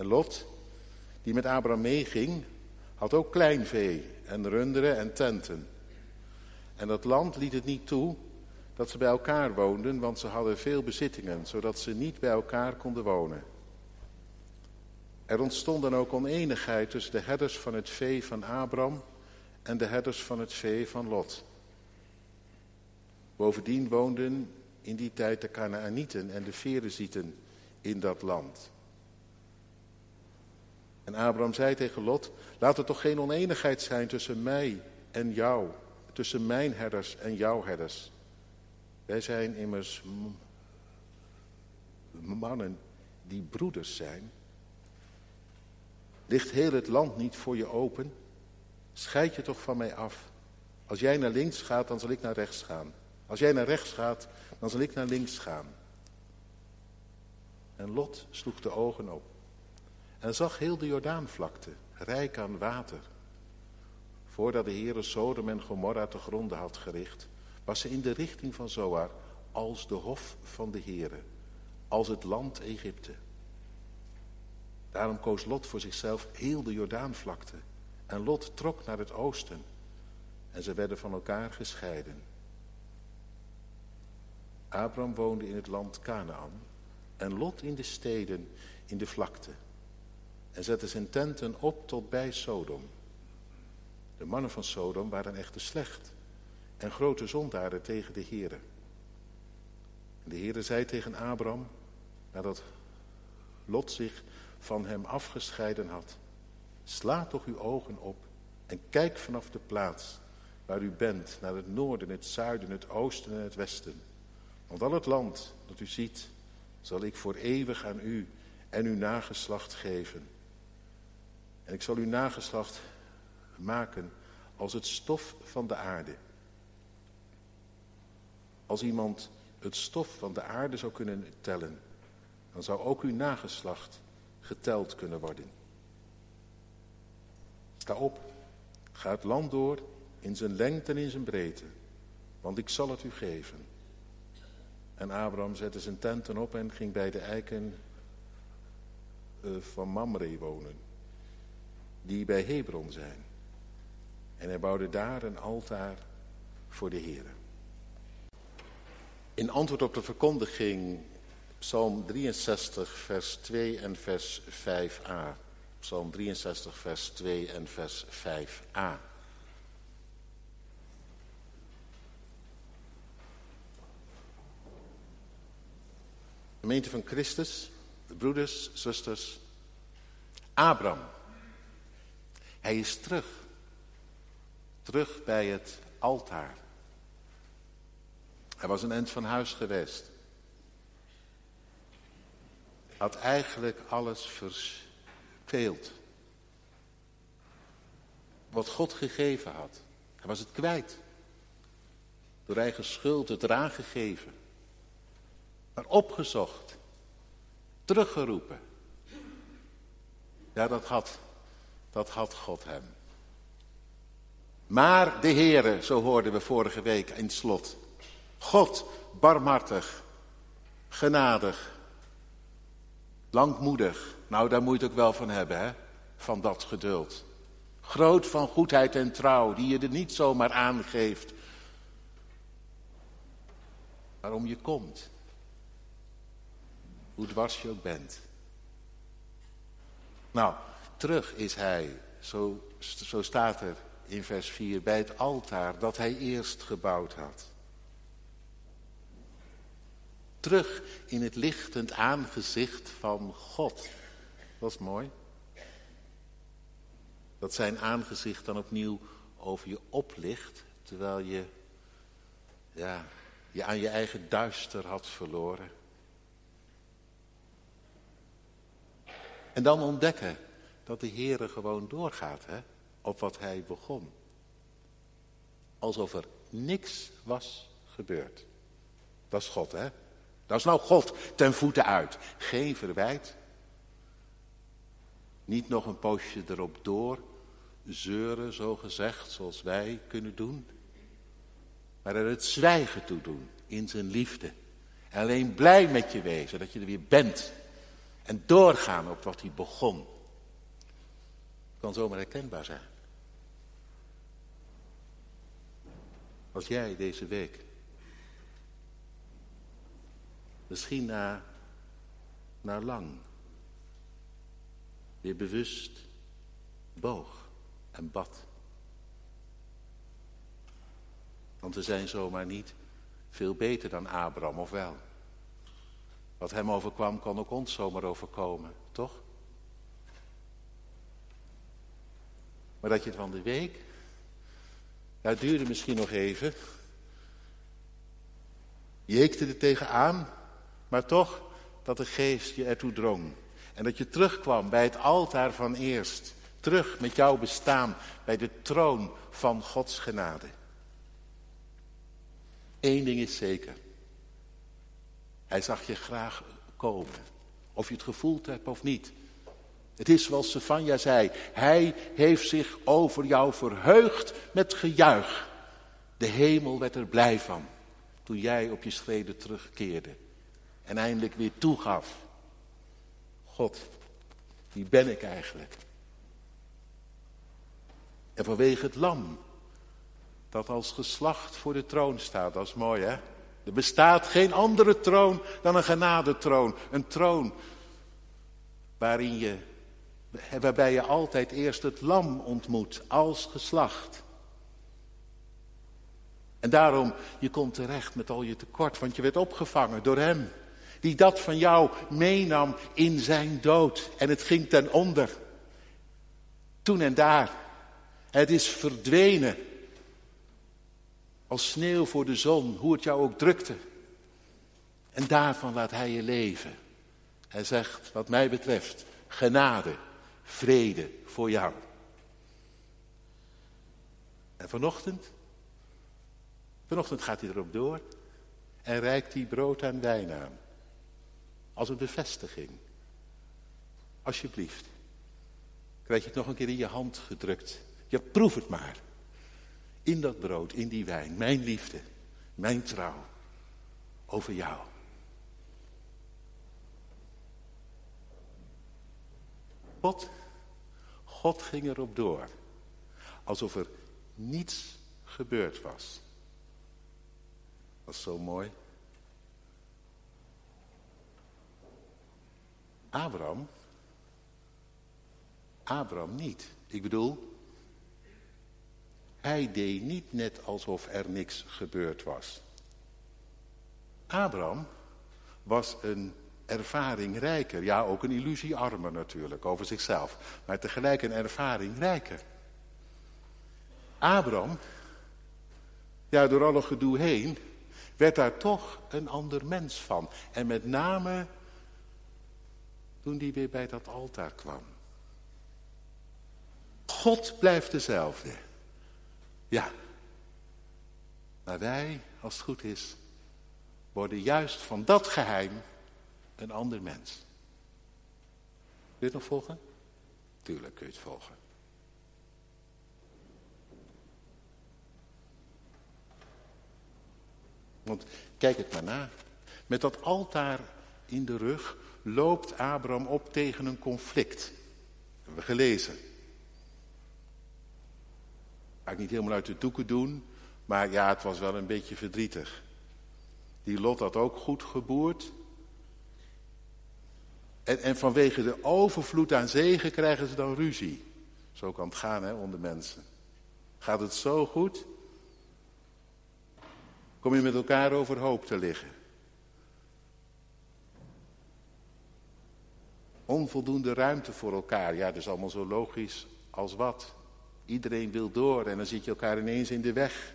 En Lot, die met Abraham meeging, had ook klein vee en runderen en tenten. En dat land liet het niet toe dat ze bij elkaar woonden, want ze hadden veel bezittingen, zodat ze niet bij elkaar konden wonen. Er ontstond dan ook oneenigheid tussen de herders van het vee van Abraham en de herders van het vee van Lot. Bovendien woonden in die tijd de Canaanieten en de Ferezieten in dat land. En Abraham zei tegen Lot, laat er toch geen oneenigheid zijn tussen mij en jou, tussen mijn herders en jouw herders. Wij zijn immers mannen die broeders zijn. Ligt heel het land niet voor je open? Scheid je toch van mij af. Als jij naar links gaat, dan zal ik naar rechts gaan. Als jij naar rechts gaat, dan zal ik naar links gaan. En Lot sloeg de ogen op en zag heel de Jordaanvlakte, rijk aan water. Voordat de Heere Sodom en Gomorra te gronden had gericht, was ze in de richting van Zoar als de hof van de Heere, als het land Egypte. Daarom koos Lot voor zichzelf heel de Jordaanvlakte. En Lot trok naar het oosten. En ze werden van elkaar gescheiden. Abraham woonde in het land Canaan. En Lot in de steden, in de vlakte. En zette zijn tenten op tot bij Sodom. De mannen van Sodom waren echter slecht. En grote zondaren tegen de Heere. En de Heere zei tegen Abraham, nadat Lot zich van hem afgescheiden had. Sla toch uw ogen op en kijk vanaf de plaats waar u bent, naar het noorden, het zuiden, het oosten en het westen. Want al het land dat u ziet, zal ik voor eeuwig aan u en uw nageslacht geven. En ik zal uw nageslacht maken als het stof van de aarde. Als iemand het stof van de aarde zou kunnen tellen, dan zou ook uw nageslacht geteld kunnen worden. Sta op, ga het land door in zijn lengte en in zijn breedte, want ik zal het u geven. En Abraham zette zijn tenten op en ging bij de eiken eh, van Mamre wonen, die bij Hebron zijn. En hij bouwde daar een altaar voor de Heer. In antwoord op de verkondiging Psalm 63, vers 2 en vers 5a. Psalm 63, vers 2 en vers 5a. Gemeente van Christus, broeders, zusters. Abraham. Hij is terug. Terug bij het altaar. Hij was een eind van huis geweest had eigenlijk alles verspeeld. Wat God gegeven had. Hij was het kwijt. Door eigen schuld het eraan gegeven. Maar opgezocht. Teruggeroepen. Ja, dat had, dat had God hem. Maar de Heere, zo hoorden we vorige week in het slot. God, barmhartig, genadig, Langmoedig. Nou, daar moet je het ook wel van hebben, hè? Van dat geduld. Groot van goedheid en trouw, die je er niet zomaar aangeeft. Waarom je komt. Hoe dwars je ook bent. Nou, terug is hij, zo, zo staat er in vers 4, bij het altaar dat hij eerst gebouwd had terug in het lichtend aangezicht van God. Dat is mooi. Dat zijn aangezicht dan opnieuw over je oplicht, terwijl je ja, je aan je eigen duister had verloren. En dan ontdekken dat de Heere gewoon doorgaat hè, op wat hij begon. Alsof er niks was gebeurd. Dat is God, hè? Dat is nou God ten voeten uit. Geen verwijt. Niet nog een poosje erop door. Zeuren, zo gezegd, zoals wij kunnen doen. Maar er het zwijgen toe doen. In zijn liefde. En alleen blij met je wezen dat je er weer bent. En doorgaan op wat hij begon. Kan zomaar herkenbaar zijn. Als jij deze week misschien na, na lang weer bewust boog en bad. Want we zijn zomaar niet veel beter dan Abraham, of wel? Wat hem overkwam, kan ook ons zomaar overkomen, toch? Maar dat je het van de week, het duurde misschien nog even. Je hikte er tegenaan, maar toch dat de geest je ertoe drong. En dat je terugkwam bij het altaar van eerst. Terug met jouw bestaan bij de troon van Gods genade. Eén ding is zeker. Hij zag je graag komen. Of je het gevoeld hebt of niet. Het is zoals Stefania zei. Hij heeft zich over jou verheugd met gejuich. De hemel werd er blij van. Toen jij op je schreden terugkeerde. En eindelijk weer toegaf. God, wie ben ik eigenlijk? En vanwege het lam dat als geslacht voor de troon staat, dat is mooi hè? Er bestaat geen andere troon dan een genadetroon. Een troon waarin je, waarbij je altijd eerst het lam ontmoet als geslacht. En daarom, je komt terecht met al je tekort, want je werd opgevangen door hem. Die dat van jou meenam in zijn dood. En het ging ten onder. Toen en daar. Het is verdwenen. Als sneeuw voor de zon, hoe het jou ook drukte. En daarvan laat hij je leven. Hij zegt, wat mij betreft, genade, vrede voor jou. En vanochtend, vanochtend gaat hij erop door en reikt hij brood en wijn aan. Als een bevestiging. Alsjeblieft. Krijg je het nog een keer in je hand gedrukt. Ja, proef het maar. In dat brood, in die wijn. Mijn liefde, mijn trouw. Over jou. God, God ging erop door. Alsof er niets gebeurd was. Dat is zo mooi. Abraham, Abraham niet. Ik bedoel, hij deed niet net alsof er niks gebeurd was. Abraham was een ervaring rijker. Ja, ook een illusie armer natuurlijk, over zichzelf. Maar tegelijk een ervaring rijker. Abraham, ja, door alle gedoe heen, werd daar toch een ander mens van. En met name toen hij weer bij dat altaar kwam. God blijft dezelfde. Ja. Maar wij, als het goed is, worden juist van dat geheim een ander mens. Kun je het nog volgen? Tuurlijk kun je het volgen. Want kijk het maar na. Met dat altaar in de rug loopt Abraham op tegen een conflict. Hebben we gelezen. Ga ik niet helemaal uit de doeken doen, maar ja, het was wel een beetje verdrietig. Die Lot had ook goed geboerd. En, en vanwege de overvloed aan zegen krijgen ze dan ruzie. Zo kan het gaan hè, onder mensen. Gaat het zo goed? Kom je met elkaar overhoop te liggen. Onvoldoende ruimte voor elkaar. Ja, dat is allemaal zo logisch als wat. Iedereen wil door en dan zit je elkaar ineens in de weg.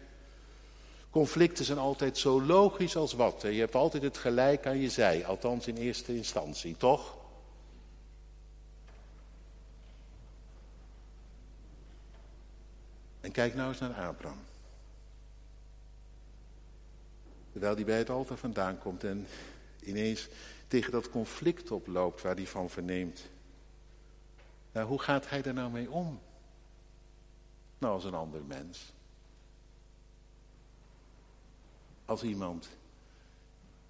Conflicten zijn altijd zo logisch als wat. Je hebt altijd het gelijk aan je zij, althans in eerste instantie, toch? En kijk nou eens naar Abraham. Terwijl hij bij het altaar vandaan komt en ineens tegen dat conflict oploopt waar hij van verneemt. Nou, hoe gaat hij daar nou mee om? Nou, als een ander mens. Als iemand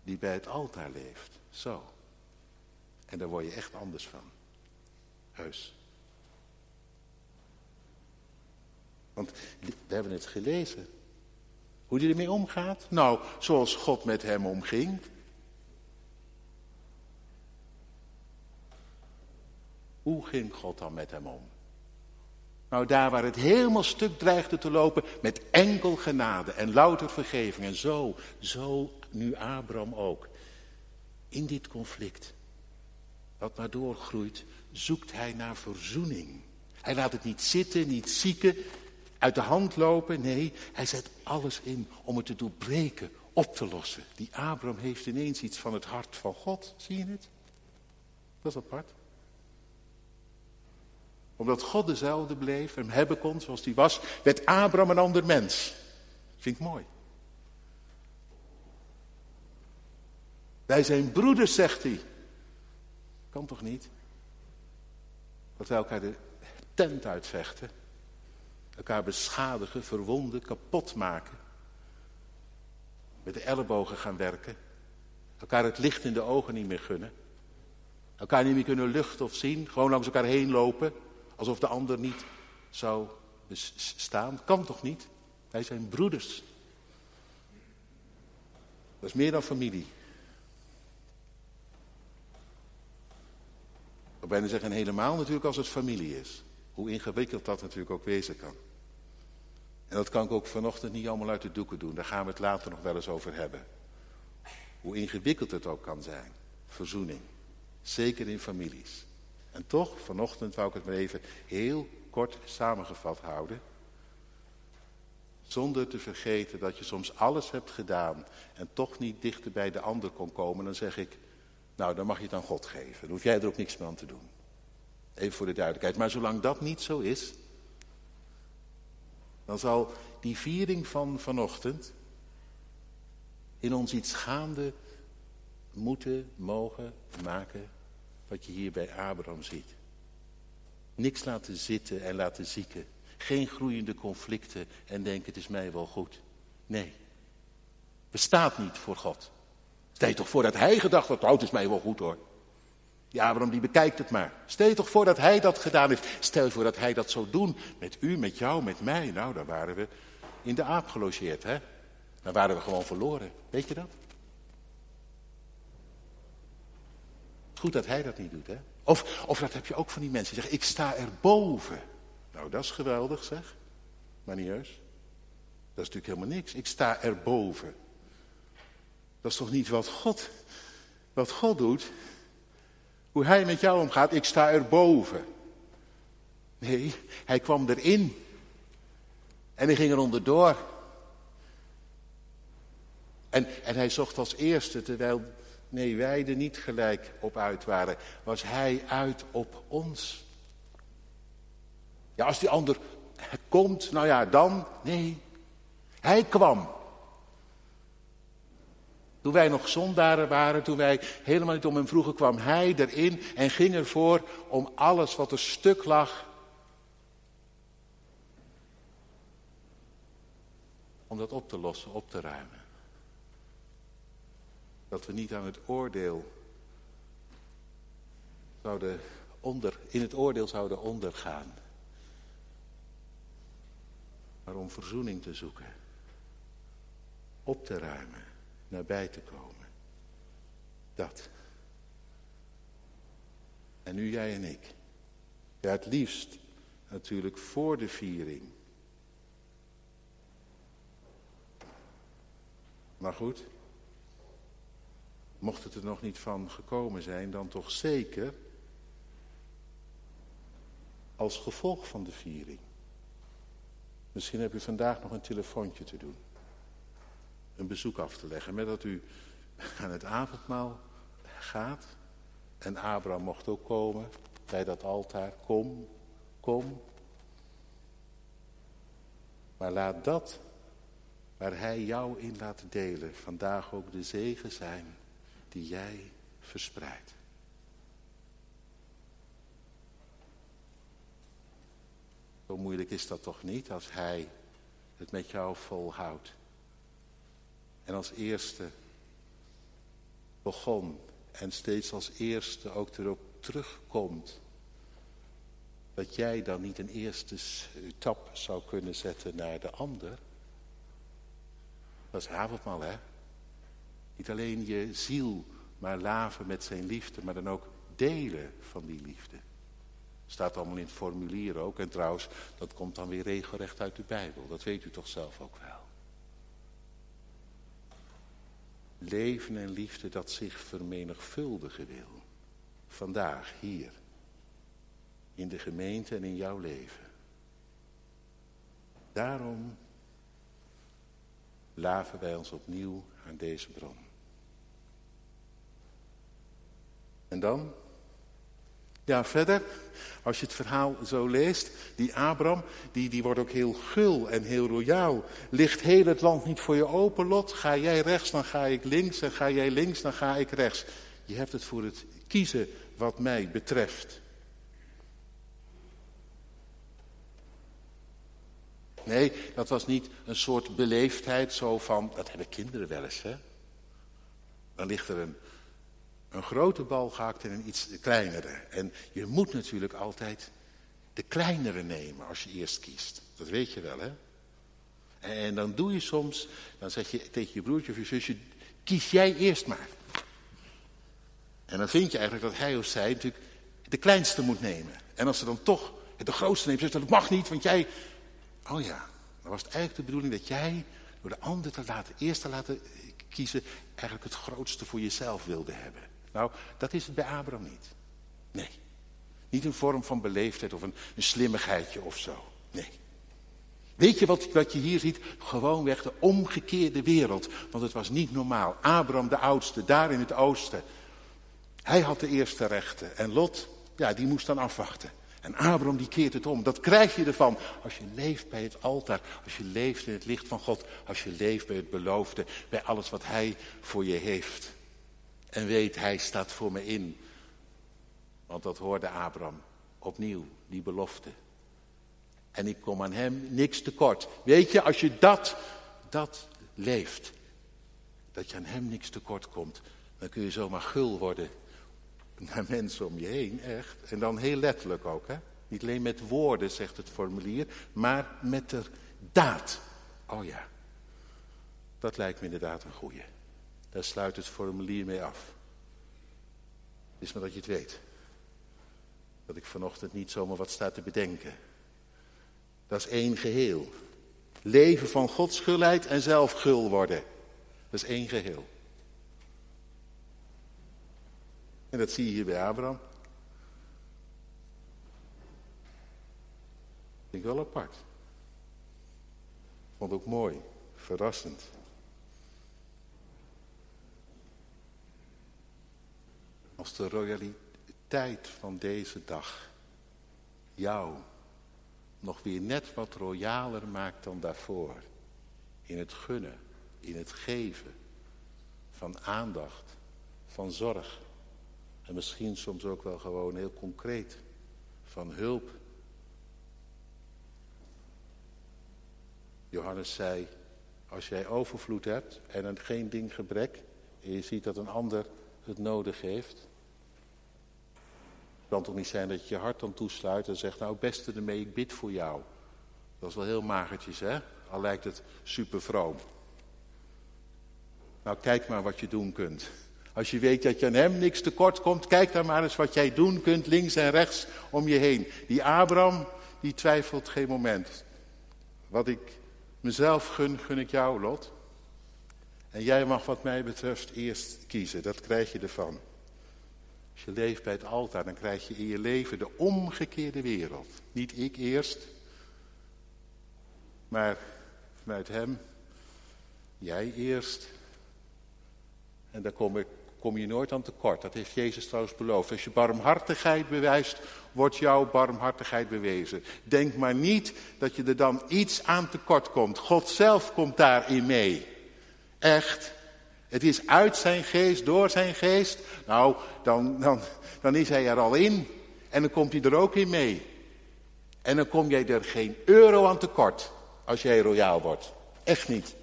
die bij het altaar leeft. Zo. En daar word je echt anders van. Heus. Want we hebben het gelezen. Hoe hij ermee omgaat? Nou, zoals God met hem omging. Hoe ging God dan met hem om? Nou, daar waar het helemaal stuk dreigde te lopen met enkel genade en louter vergeving. En zo, zo nu Abraham ook. In dit conflict, dat maar doorgroeit, zoekt hij naar verzoening. Hij laat het niet zitten, niet zieken, uit de hand lopen. Nee, hij zet alles in om het te doorbreken, op te lossen. Die Abraham heeft ineens iets van het hart van God. Zie je het? Dat is apart omdat God dezelfde bleef en hebben kon zoals hij was, werd Abraham een ander mens. Vind ik mooi. Wij zijn broeders, zegt hij. Kan toch niet? Dat wij elkaar de tent uitvechten. Elkaar beschadigen, verwonden, kapot maken. Met de ellebogen gaan werken. Elkaar het licht in de ogen niet meer gunnen. Elkaar niet meer kunnen luchten of zien. Gewoon langs elkaar heen lopen. Alsof de ander niet zou bestaan. Kan toch niet? Wij zijn broeders. Dat is meer dan familie. Ik bijna zeggen helemaal natuurlijk als het familie is. Hoe ingewikkeld dat natuurlijk ook wezen kan. En dat kan ik ook vanochtend niet allemaal uit de doeken doen. Daar gaan we het later nog wel eens over hebben. Hoe ingewikkeld het ook kan zijn. Verzoening. Zeker in families. En toch, vanochtend wou ik het maar even heel kort samengevat houden. Zonder te vergeten dat je soms alles hebt gedaan en toch niet dichter bij de ander kon komen. Dan zeg ik, nou dan mag je het aan God geven. Dan hoef jij er ook niks meer aan te doen. Even voor de duidelijkheid. Maar zolang dat niet zo is, dan zal die viering van vanochtend in ons iets gaande moeten, mogen maken wat je hier bij Abraham ziet. Niks laten zitten en laten zieken. Geen groeiende conflicten en denken het is mij wel goed. Nee. Bestaat niet voor God. Stel toch voor dat hij gedacht had, oh het is mij wel goed hoor. Die Abraham die bekijkt het maar. Stel je toch voor dat hij dat gedaan heeft. Stel je voor dat hij dat zou doen. Met u, met jou, met mij. Nou, daar waren we in de aap gelogeerd hè. Dan waren we gewoon verloren. Weet je dat? Goed dat hij dat niet doet, hè? Of, of dat heb je ook van die mensen die zeggen, ik sta erboven. Nou, dat is geweldig, zeg. Maar niet. Dat is natuurlijk helemaal niks. Ik sta erboven. Dat is toch niet wat God, wat God doet? Hoe hij met jou omgaat, ik sta erboven. Nee, hij kwam erin. En hij ging er onderdoor. En, en hij zocht als eerste, terwijl Nee, wij er niet gelijk op uit waren. Was hij uit op ons. Ja, als die ander komt, nou ja, dan. Nee, hij kwam. Toen wij nog zondaren waren, toen wij helemaal niet om hem vroegen, kwam hij erin en ging ervoor om alles wat er stuk lag. Om dat op te lossen, op te ruimen. Dat we niet aan het oordeel zouden onder, in het oordeel zouden ondergaan. Maar om verzoening te zoeken. Op te ruimen. Nabij te komen. Dat. En nu jij en ik. Ja, het liefst natuurlijk voor de viering. Maar goed, mocht het er nog niet van gekomen zijn, dan toch zeker als gevolg van de viering. Misschien heb u vandaag nog een telefoontje te doen. Een bezoek af te leggen. Met dat u aan het avondmaal gaat. En Abraham mocht ook komen bij dat altaar. Kom, kom. Maar laat dat waar hij jou in laat delen vandaag ook de zegen zijn die jij verspreidt. Zo moeilijk is dat toch niet als hij het met jou volhoudt. En als eerste begon en steeds als eerste ook erop terugkomt. Dat jij dan niet een eerste stap zou kunnen zetten naar de ander. Dat is avondmaal, hè? Niet alleen je ziel maar laven met zijn liefde, maar dan ook delen van die liefde. Staat allemaal in het formulier ook. En trouwens, dat komt dan weer regelrecht uit de Bijbel. Dat weet u toch zelf ook wel. Leven en liefde dat zich vermenigvuldigen wil. Vandaag, hier. In de gemeente en in jouw leven. Daarom laven wij ons opnieuw aan deze bron. En dan? Ja, verder, als je het verhaal zo leest, die Abraham, die, die wordt ook heel gul en heel royaal. Ligt heel het land niet voor je open, Lot? Ga jij rechts, dan ga ik links. En ga jij links, dan ga ik rechts. Je hebt het voor het kiezen wat mij betreft. Nee, dat was niet een soort beleefdheid zo van, dat hebben kinderen wel eens, hè. Dan ligt er een, een grote bal gehakt en een iets kleinere. En je moet natuurlijk altijd de kleinere nemen als je eerst kiest. Dat weet je wel, hè? En dan doe je soms, dan zeg je tegen je broertje of je zusje, kies jij eerst maar. En dan vind je eigenlijk dat hij of zij natuurlijk de kleinste moet nemen. En als ze dan toch de grootste neemt, zegt dat mag niet, want jij... Oh ja, dan was het eigenlijk de bedoeling dat jij door de ander te laten, eerst te laten kiezen, eigenlijk het grootste voor jezelf wilde hebben. Nou, dat is het bij Abraham niet. Nee. Niet een vorm van beleefdheid of een, een slimmigheidje of zo. Nee. Weet je wat, wat je hier ziet? Gewoonweg de omgekeerde wereld. Want het was niet normaal. Abraham de oudste, daar in het oosten. Hij had de eerste rechten. En Lot, ja, die moest dan afwachten. En Abraham die keert het om. Dat krijg je ervan als je leeft bij het altaar. Als je leeft in het licht van God. Als je leeft bij het beloofde. Bij alles wat hij voor je heeft. En weet, hij staat voor me in. Want dat hoorde Abraham. Opnieuw, die belofte. En ik kom aan hem niks tekort. Weet je, als je dat, dat leeft. Dat je aan hem niks tekort komt. Dan kun je zomaar gul worden naar mensen om je heen, echt. En dan heel letterlijk ook, hè. Niet alleen met woorden, zegt het formulier, maar met de daad. Oh ja, dat lijkt me inderdaad een goeie. Daar sluit het formulier mee af. Het is maar dat je het weet. Dat ik vanochtend niet zomaar wat sta te bedenken. Dat is één geheel. Leven van Gods gulheid en zelf gul worden. Dat is één geheel. En dat zie je hier bij Abraham. Vind ik wel apart. Vond ook mooi, verrassend. Als de royaliteit van deze dag jou nog weer net wat royaler maakt dan daarvoor. In het gunnen, in het geven van aandacht, van zorg. En misschien soms ook wel gewoon heel concreet van hulp. Johannes zei, als jij overvloed hebt en een geen ding gebrek, en je ziet dat een ander het nodig heeft. Het kan toch niet zijn dat je je hart dan toesluit en zegt, nou beste ermee, ik bid voor jou. Dat is wel heel magertjes, hè? Al lijkt het super vroom. Nou, kijk maar wat je doen kunt. Als je weet dat je aan hem niks tekort komt, kijk dan maar eens wat jij doen kunt links en rechts om je heen. Die Abraham, die twijfelt geen moment. Wat ik mezelf gun, gun ik jou, Lot. En jij mag wat mij betreft eerst kiezen, dat krijg je ervan. Als je leeft bij het altaar, dan krijg je in je leven de omgekeerde wereld. Niet ik eerst, maar vanuit hem, jij eerst. En daar kom, kom je nooit aan tekort. Dat heeft Jezus trouwens beloofd. Als je barmhartigheid bewijst, wordt jouw barmhartigheid bewezen. Denk maar niet dat je er dan iets aan tekort komt. God zelf komt daarin mee. Echt. Het is uit zijn geest, door zijn geest. Nou, dan, dan, dan is hij er al in. En dan komt hij er ook in mee. En dan kom jij er geen euro aan tekort als jij royaal wordt. Echt niet.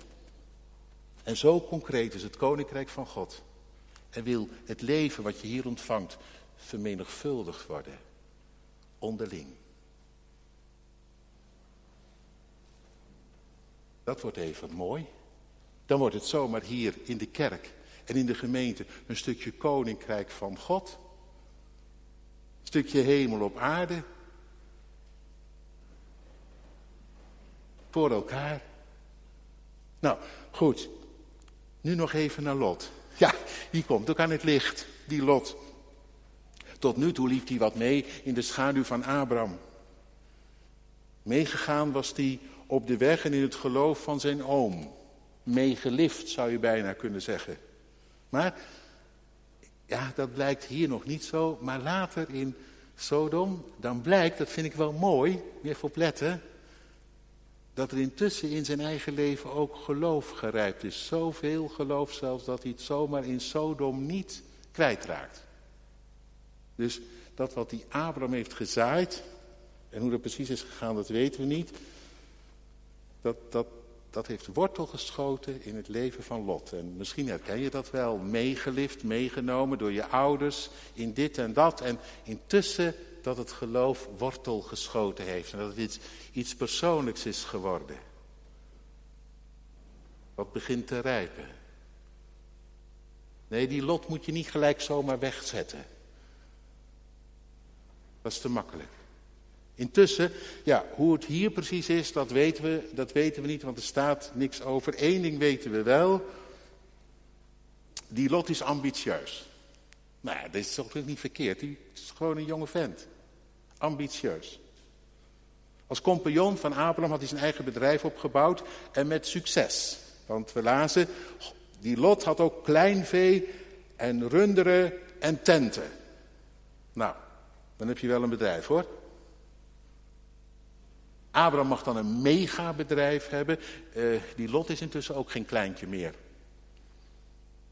En zo concreet is het koninkrijk van God. En wil het leven wat je hier ontvangt vermenigvuldigd worden. Onderling. Dat wordt even mooi. Dan wordt het zomaar hier in de kerk en in de gemeente een stukje koninkrijk van God. Een stukje hemel op aarde. Voor elkaar. Nou, goed. Nu nog even naar Lot. Ja, die komt ook aan het licht, die Lot. Tot nu toe liep hij wat mee in de schaduw van Abraham. Meegegaan was hij op de weg en in het geloof van zijn oom. Meegelift zou je bijna kunnen zeggen. Maar, ja, dat blijkt hier nog niet zo. Maar later in Sodom, dan blijkt, dat vind ik wel mooi, even opletten. Dat er intussen in zijn eigen leven ook geloof gerijpt is. Zoveel geloof zelfs dat hij het zomaar in Sodom niet kwijtraakt. Dus dat wat die Abraham heeft gezaaid, en hoe dat precies is gegaan, dat weten we niet. Dat, dat, dat heeft wortel geschoten in het leven van Lot. En misschien herken je dat wel, meegelift, meegenomen door je ouders in dit en dat. En intussen dat het geloof wortel geschoten heeft en dat het iets, iets persoonlijks is geworden. Wat begint te rijpen. Nee, die Lot moet je niet gelijk zomaar wegzetten. Dat is te makkelijk. Intussen, ja, hoe het hier precies is, dat weten we, dat weten we niet, want er staat niks over. Eén ding weten we wel. Die Lot is ambitieus. Nou ja, dat is toch niet verkeerd. Hij is gewoon een jonge vent. Ambitieus. Als compagnon van Abraham had hij zijn eigen bedrijf opgebouwd en met succes. Want we lazen, die Lot had ook kleinvee en runderen en tenten. Nou, dan heb je wel een bedrijf hoor. Abraham mag dan een megabedrijf hebben. Uh, die Lot is intussen ook geen kleintje meer.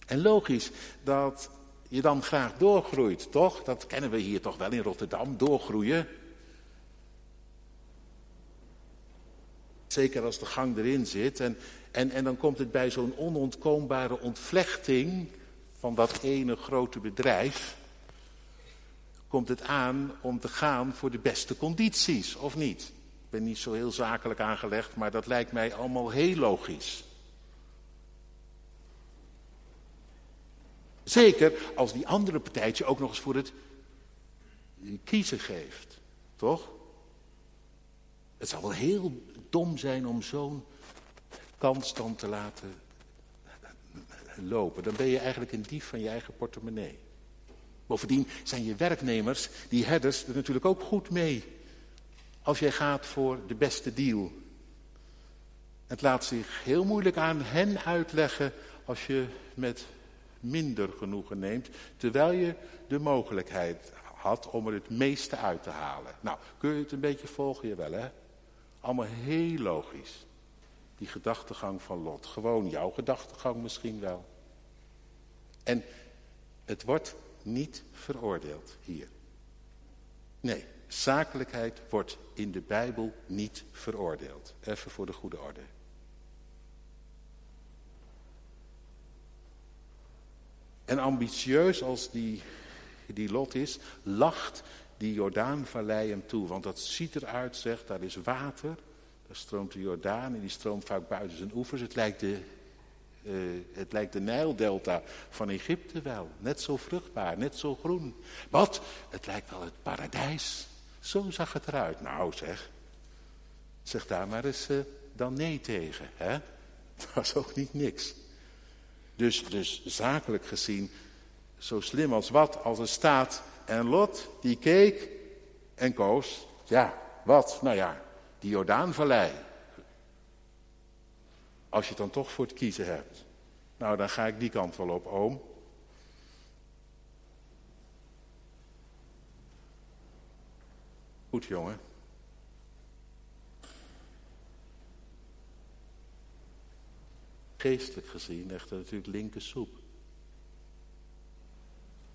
En logisch dat je dan graag doorgroeit, toch? Dat kennen we hier toch wel in Rotterdam, doorgroeien. Zeker als de gang erin zit. En, en, en dan komt het bij zo'n onontkoombare ontvlechting van dat ene grote bedrijf. Komt het aan om te gaan voor de beste condities, of niet? Ben niet zo heel zakelijk aangelegd, maar dat lijkt mij allemaal heel logisch. Zeker als die andere partijtje ook nog eens voor het kiezen geeft. Toch? Het zal wel heel dom zijn om zo'n kans dan te laten lopen. Dan ben je eigenlijk een dief van je eigen portemonnee. Bovendien zijn je werknemers, die herders, er natuurlijk ook goed mee. Als jij gaat voor de beste deal. Het laat zich heel moeilijk aan hen uitleggen als je met minder genoegen neemt, terwijl je de mogelijkheid had om er het meeste uit te halen. Nou, kun je het een beetje volgen? je wel, hè? Allemaal heel logisch. Die gedachtegang van Lot. Gewoon jouw gedachtegang misschien wel. En het wordt niet veroordeeld hier. Nee, zakelijkheid wordt in de Bijbel niet veroordeeld. Even voor de goede orde. En ambitieus als die, die Lot is, lacht die Jordaanvallei hem toe. Want dat ziet eruit, zegt, daar is water. Daar stroomt de Jordaan en die stroomt vaak buiten zijn oevers. Het lijkt de, uh, het lijkt de Nijldelta van Egypte wel. Net zo vruchtbaar, net zo groen. Wat? Het lijkt wel het paradijs. Zo zag het eruit. Nou zeg, zeg daar maar eens uh, dan nee tegen. Hè? Dat was ook niet niks. Dus, dus zakelijk gezien, zo slim als wat, als er staat. En Lot, die keek en koos. Ja, wat? Nou ja, die Jordaanvallei. Als je het dan toch voor het kiezen hebt. Nou, dan ga ik die kant wel op, oom. Goed, jongen. Geestelijk gezien echter natuurlijk linker soep.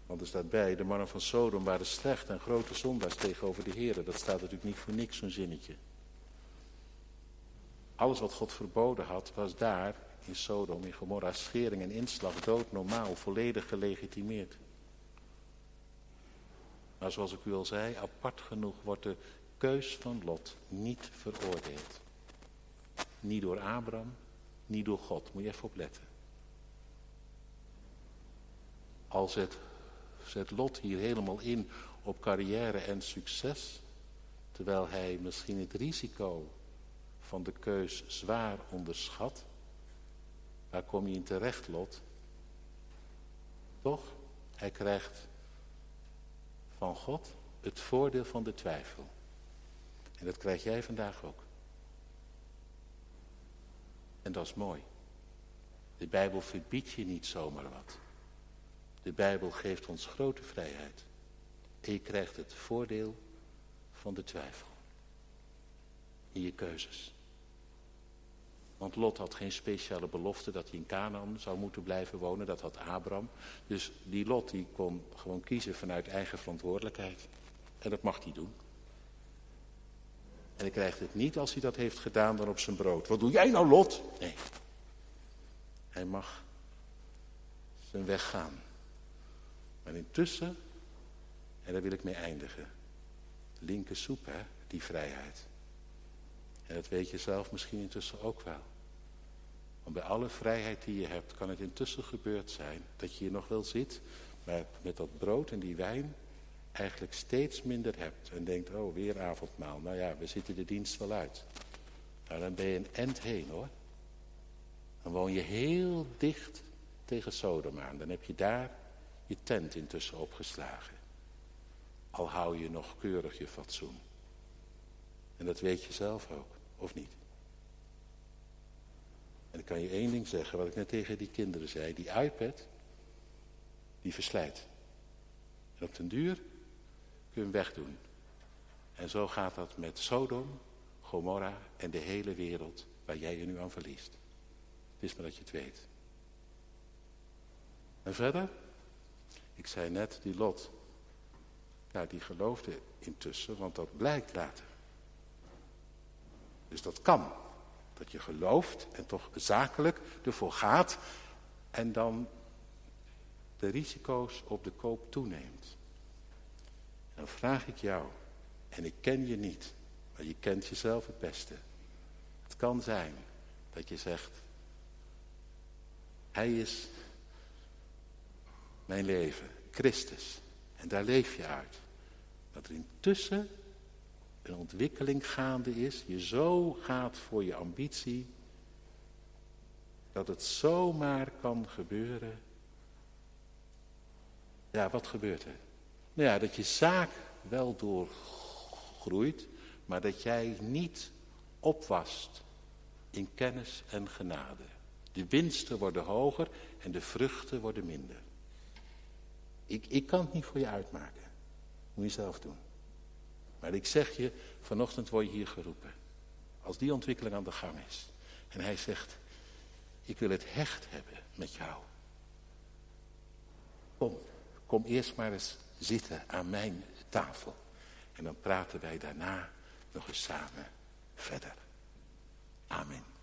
Want er staat bij, de mannen van Sodom waren slecht en grote zondaars tegenover de heren. Dat staat natuurlijk niet voor niks, zo'n zinnetje. Alles wat God verboden had, was daar in Sodom, in Gomorra, schering en inslag, dood normaal, volledig gelegitimeerd. Maar zoals ik u al zei, apart genoeg wordt de keus van Lot niet veroordeeld. Niet door Abraham, niet door God. Moet je even opletten. Al zet, zet Lot hier helemaal in op carrière en succes, terwijl hij misschien het risico van de keus zwaar onderschat. Waar kom je in terecht, Lot? Toch? Hij krijgt van God het voordeel van de twijfel. En dat krijg jij vandaag ook. En dat is mooi. De Bijbel verbiedt je niet zomaar wat. De Bijbel geeft ons grote vrijheid. En je krijgt het voordeel van de twijfel. In je keuzes. Want Lot had geen speciale belofte dat hij in Canaan zou moeten blijven wonen. Dat had Abraham. Dus die Lot die kon gewoon kiezen vanuit eigen verantwoordelijkheid. En dat mag hij doen. En hij krijgt het niet als hij dat heeft gedaan dan op zijn brood. Wat doe jij nou Lot? Nee. Hij mag zijn weg gaan. Maar intussen, en daar wil ik mee eindigen. Linker soep hè, die vrijheid. En dat weet je zelf misschien intussen ook wel. Want bij alle vrijheid die je hebt, kan het intussen gebeurd zijn dat je hier nog wel zit, maar met dat brood en die wijn eigenlijk steeds minder hebt. En denkt, oh, weer avondmaal. Nou ja, we zitten de dienst wel uit. Nou, dan ben je een end heen hoor. Dan woon je heel dicht tegen Sodom aan. Dan heb je daar je tent intussen opgeslagen. Al hou je nog keurig je fatsoen. En dat weet je zelf ook, of niet? En ik kan je één ding zeggen, wat ik net tegen die kinderen zei. Die iPad, die verslijt. En op den duur kun je hem wegdoen. En zo gaat dat met Sodom, Gomorra en de hele wereld waar jij je nu aan verliest. Het is maar dat je het weet. En verder, ik zei net, die Lot, ja, die geloofde intussen, want dat blijkt later. Dus dat kan. Dat je gelooft en toch zakelijk ervoor gaat en dan de risico's op de koop toeneemt. Dan vraag ik jou, en ik ken je niet, maar je kent jezelf het beste. Het kan zijn dat je zegt, hij is mijn leven, Christus. En daar leef je uit. Dat er intussen een ontwikkeling gaande is, je zo gaat voor je ambitie, dat het zomaar kan gebeuren. Ja, wat gebeurt er? Nou ja, dat je zaak wel doorgroeit, maar dat jij niet opwast in kennis en genade. De winsten worden hoger en de vruchten worden minder. Ik, ik kan het niet voor je uitmaken. Moet je zelf doen. Maar ik zeg je, vanochtend word je hier geroepen. Als die ontwikkeling aan de gang is. En hij zegt, ik wil het hecht hebben met jou. Kom, kom eerst maar eens zitten aan mijn tafel. En dan praten wij daarna nog eens samen verder. Amen.